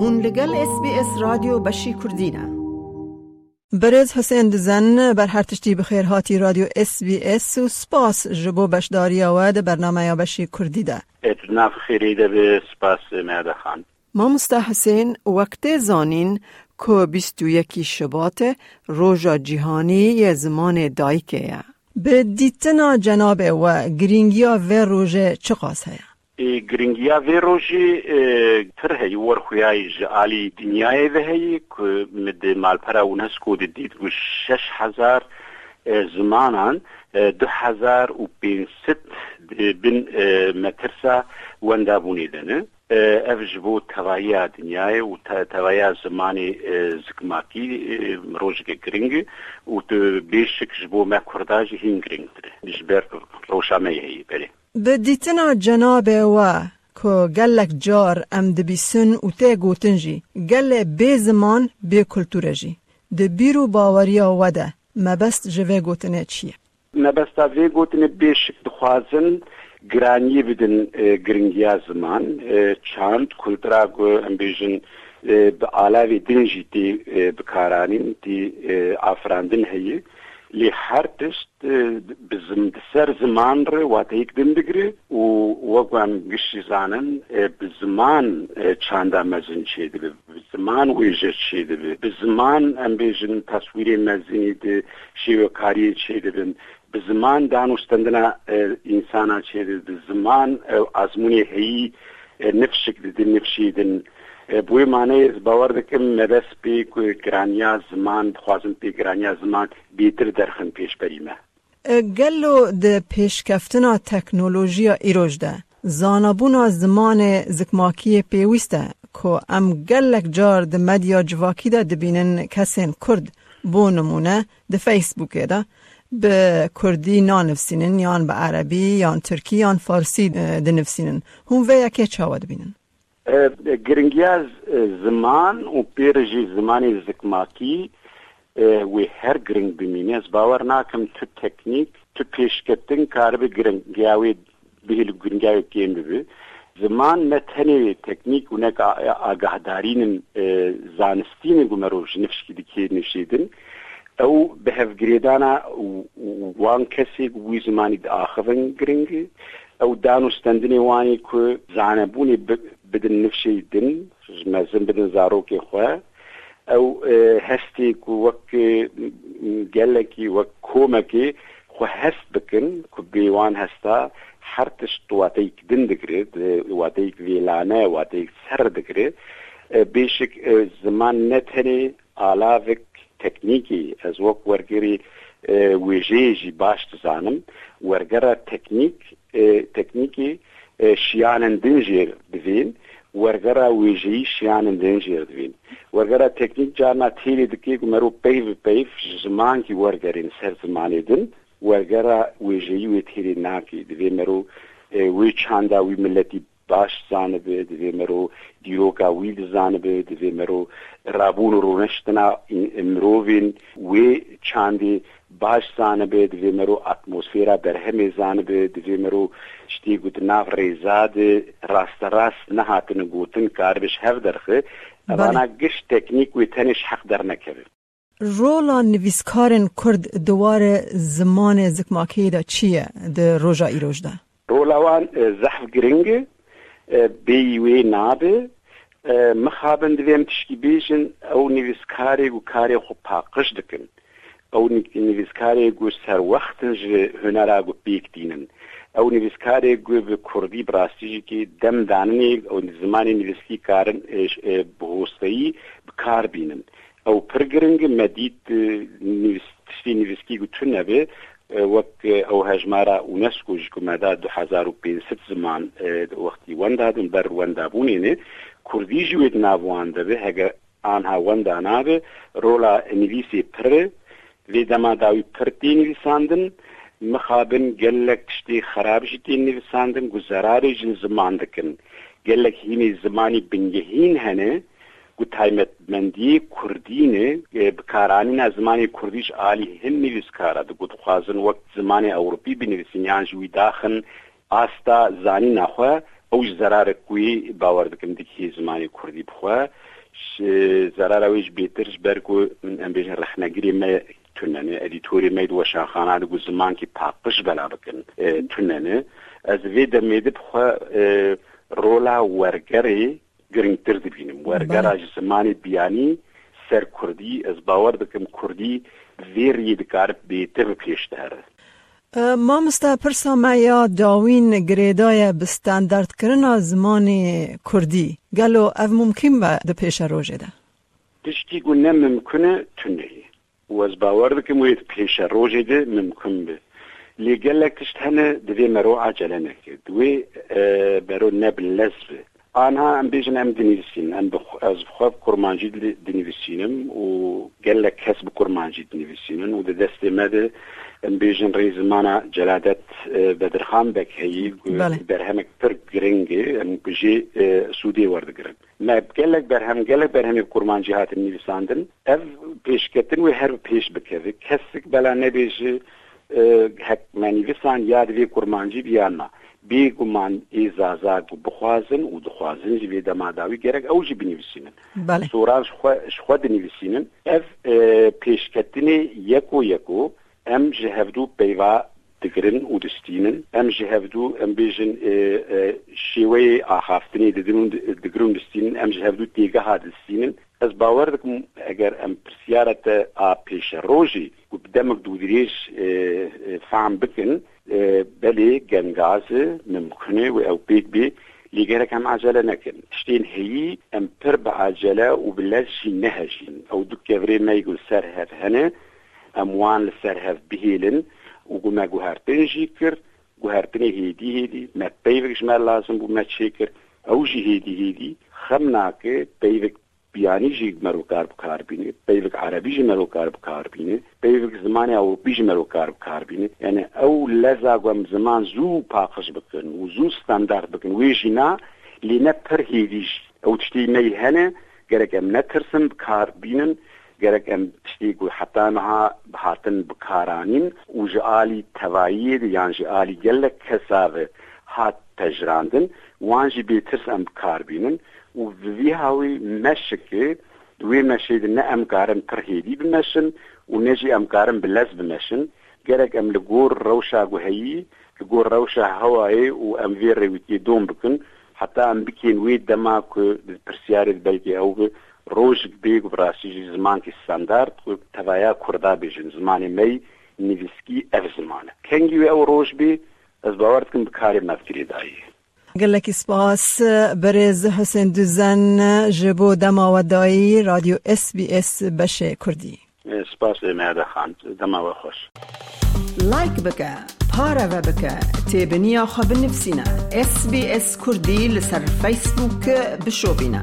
هون لگل اس بی اس رادیو بشی کردینه برز حسین دزن بر هر تشتی بخیر هاتی رادیو اس بی اس و سپاس جبو بشداری آواد برنامه یا بشی کردی ده اتناف خیری ده به سپاس میاده خان. ما مستا حسین وقت زانین که بیستو یکی شبات روژا جیهانی یه زمان دایکه. یا به دیتنا جناب و گرینگیا و روژه چه قاس هیا؟ گرنگیا وی روژی تر هی ور خویای جعالی دنیای ده هی که مد مالپرا اونسکو ده دید گو شش هزار زمانان دو هزار و بین ست بین مترسا ونده بونیده اف جبو توایی دنیای و توایی زمانی زگماکی روژگ گرنگ و تو بیشک جبو مکرداج هین گرنگ تره. نشبر روشامه هی به دیتنا جناب و که گلک جار ام دبیسن و ته گوتن جی گل بی زمان بی کلتور جی. ده بیرو باوریا وده. مبست جوه گوتنه چیه؟ مبستا وی گوتنه بیشک دخوازن گرانی بدن گرنگیا زمان چاند کلترا گو ام بیجن به آلاوی دنجی تی بکارانین تی آفراندن هیه. li her tişt e, bizim ser ziman re watek din digri. Û weguem giştî zanin e, bi ziman e, çanda mezin çê dibe bi ziman wê jê çê dibe bi ziman em bêjin taswîrê mezinî di şêwekariyê çê dibin bi ziman danûstendina însana çê dibe معنی باور دکم مبس پی که گرانیا زمان خوازم پی گرانیا زمان بیتر درخن پیش بریمه. گلو د پیشکفتنا تکنولوژیا ایروش ده. زانبونا زمان زکماکی پیوسته که ام گلک جار د مدیا جواکی ده دبینن کسین کرد. بو نمونه د فیسبوک ده. به کردی نانفسینن یان به عربی یان ترکی یان فارسی دنفسینن. هم و یکی چاوا دبینن. گرنگیاز زمان و پێرژی زمانی زکماکی وێ هەر گرنگ بمینێز باوەڕ ناکەم تو تەکنیک تو پێشکەتن کاربێ گرنگیاوێ بهل گرنگیاوێ کێن ببێ زمان نە تەنێ تەکنیک و نەک ئاگاهدارینن زانستینی گومەڕۆژ نفشکی دیکێ نشیدن ئەو بە هەفگرێدانە وان کەسێک وی زمانی داخەن گرنگی ئەو دان و ستندنێ وانی کو زانەبوونی بدن نفشی دن مەزن بدن زارۆکی خوا. ئەو هەستێک و وەک گەلێکی وەک کۆمەکی خو هەست بکن کو بێوان هەستا هەر تشت واتەیەک دن دەگرێت واتەیەک وێلانە واتەیەک سەر دەگرێت بێشک زمان نەتەنێ ئالاێک تەکنیکی ئەز وەک وەرگری وێژێژی باش دزانم. وەرگەرە تەکنیک تەکنیکی shiaanan dinjier divin wargara wiji shiaanan dinjier divin wargara teknik jarna tili dikik meru peyv peyv zman ki wargarin ser zmanê din wargara wêjeyî wê têrê nakî divê meru wê çanda wî milletî باش زانبه دوی مرو دیروکا وی زانبه دوی مرو. رابون رو نشتنا مرووین وی چاندی باش زانبه دوی مرو. اتمسفیرا برهمه زانبه دوی مرو. شتی گوت ناف ریزاد راست راست نهاتن گوتن کار بش هف درخه. اوانا گش تکنیک وی تنش حق در نکره. رولا نویسکارن کرد دوار زمان زکماکی دا چیه؟ ده روژا ایروش ده؟ رولاوان زحف گرنگه. بێی وێ نابێ. مخابن دوێم تشکی بێژن ئەو نویسکارێک و کارێک خۆ پاقش دکن ئەو نویسکارێک گو سەروەختن هوەرا گو پێکتینن ئەو نویسکارێک گوێ بە کوردی براستیژکی دەمدانێک ئەو زمانی نویسکی کارن بهۆستایی بکار بینن. ئەو پرگرنگ مەدید نویستی نویسکی گوتون نەبێ. وەک ئەو هەژمارە و نسکوژ کومەدا 2005 زمان وەختی وەندادن بەر وەندابوونێنێ کوردیژ وێت ناوان دەبێ هەگە ئانها وەندا نابێ ڕۆلا ئەنگلیسی پڕ لێ دەماداوی پرتی نویساندن مخابن گەلک تشتی خراپژی تێ نویساندن گوزەرارێژن زمان دکن گەلک هینی زمانی بنگهین هەنێ گوتایمەتمەندی کوردینێ بکارانی نا زمانی کوردیش عالی هەم نویسکارە. دەگوتخوازن وەک زمانی ئەوروپی بنویسینیان ژوی داخن ئاستا زانی ناخوا ئەوش زەرارە کوی باوەردەکەم دیکی زمانی کوردی بخوا زەرارەوەیش بێترش بەرگ و ئەمبێژە ڕخنەگیری مە تونەنێ ئەدیتۆری مەید وە شاخانان گو زمانکی پاقش بەلا بکەن تونەنێ ئەزێ دەمێدت بخوا ڕۆلا وەرگەری گرنگتر دەبینم. وەرگەراژ زمانی بیانی سەر کوردی ئەس باوەەر بکەم کوردی زێری دکارت بێتر پێشدارە مامستا پرسا مایا داوین گرێدایە bi standardkirina zimanê Kurdî gelo ev mumkin be di pêşe rojê de Tiştî got ne mimkin e tuneyê ez bawer dikim wê pêşe rojê de mimkin bi lê gelek tişt hene divê mero acele neke divê bero ne bi lez bi آنها ام بیجن ام دنیویسین ام از بخواب کرمانجی دنیویسینم و گلک کسب کرمانجی دنیویسینن و ده دست مده ام بیژن ریزمانا جلادت بدرخان بک هی برهمک پر گرنگه ام بجی سودی وردگرن ما گلک برهم گلک برهم کرمانجی هات نویساندن اف پیشکتن و هر پیش بکوه کسک بلا نبیجه هک منویسان یاد وی کرمانجی بیانا بێگومان ئێزازات و بخوازن و دخوازن ji vê demadawî gerek ew jî binivîsînin soran xwe dinivîsînin ev pêşketinê yeko yeko em ji hevdû peyva digirin û distînin em ji hevdû em bêjin şêweyê axaftinê digirin distînin em ji hevdû têgeha distînin ez bawer dikim eger em pirsiyara te a pêşe rojî û bi demek dûdirêj fehm bikin بلي جنغاز ممكن أو بيك بي لي جالك هم عجلة نكن تشتين هي ام بر بعجلة وبلاش نهجين أو دو كفري ما يقول سر هف هنا اموان سر هف بهيلن وقو ما قهر تنجيكر قهر تنه هيدي هيدي ما بيفكش مال لازم بو ما تشيكر أو جي هيدي هيدي خمناك بيفك بیانی جی مرو کار بکار بینه پیوک عربی جی مرو کار بکار بینه پیوک زمانی او بیج مرو کار بکار بینه یعنی او لزا گم زمان زو پاقش بکن و زو ستاندارد بکن ویجی نا لینه پر هیدیش او تشتی می هنه گرک ام نترسم بکار بینن گرک ام تشتی گو حتی نها بهاتن بکارانین و جعالی توایید یان جعالی گلک کساوه هات جی و وی هاوی مشکه دوی مشید نه امکارن ترهیدی بمشن و نجی امکارن بلز بمشن گرک ام لگور روشا گوهی لگور روشا هوایی و ام وی رویتی دوم بکن. حتی ام بکین وی دما که پرسیاری بلگی او روش بیگ براسی زمان کی استاندارد و توایا کردا بیجن زمان می نویسکی اف زمانه کنگی او روش بی از باورد کن بکاری مفکری دایی گلکی سپاس برز حسین دوزن جبو دما و دایی رادیو اس بی اس بشه کردی سپاس مهده خان دما و خوش لایک بکه پارا و بکه تیبنیا خواب نفسینا اس بی اس کردی لسر فیسبوک بشو بینا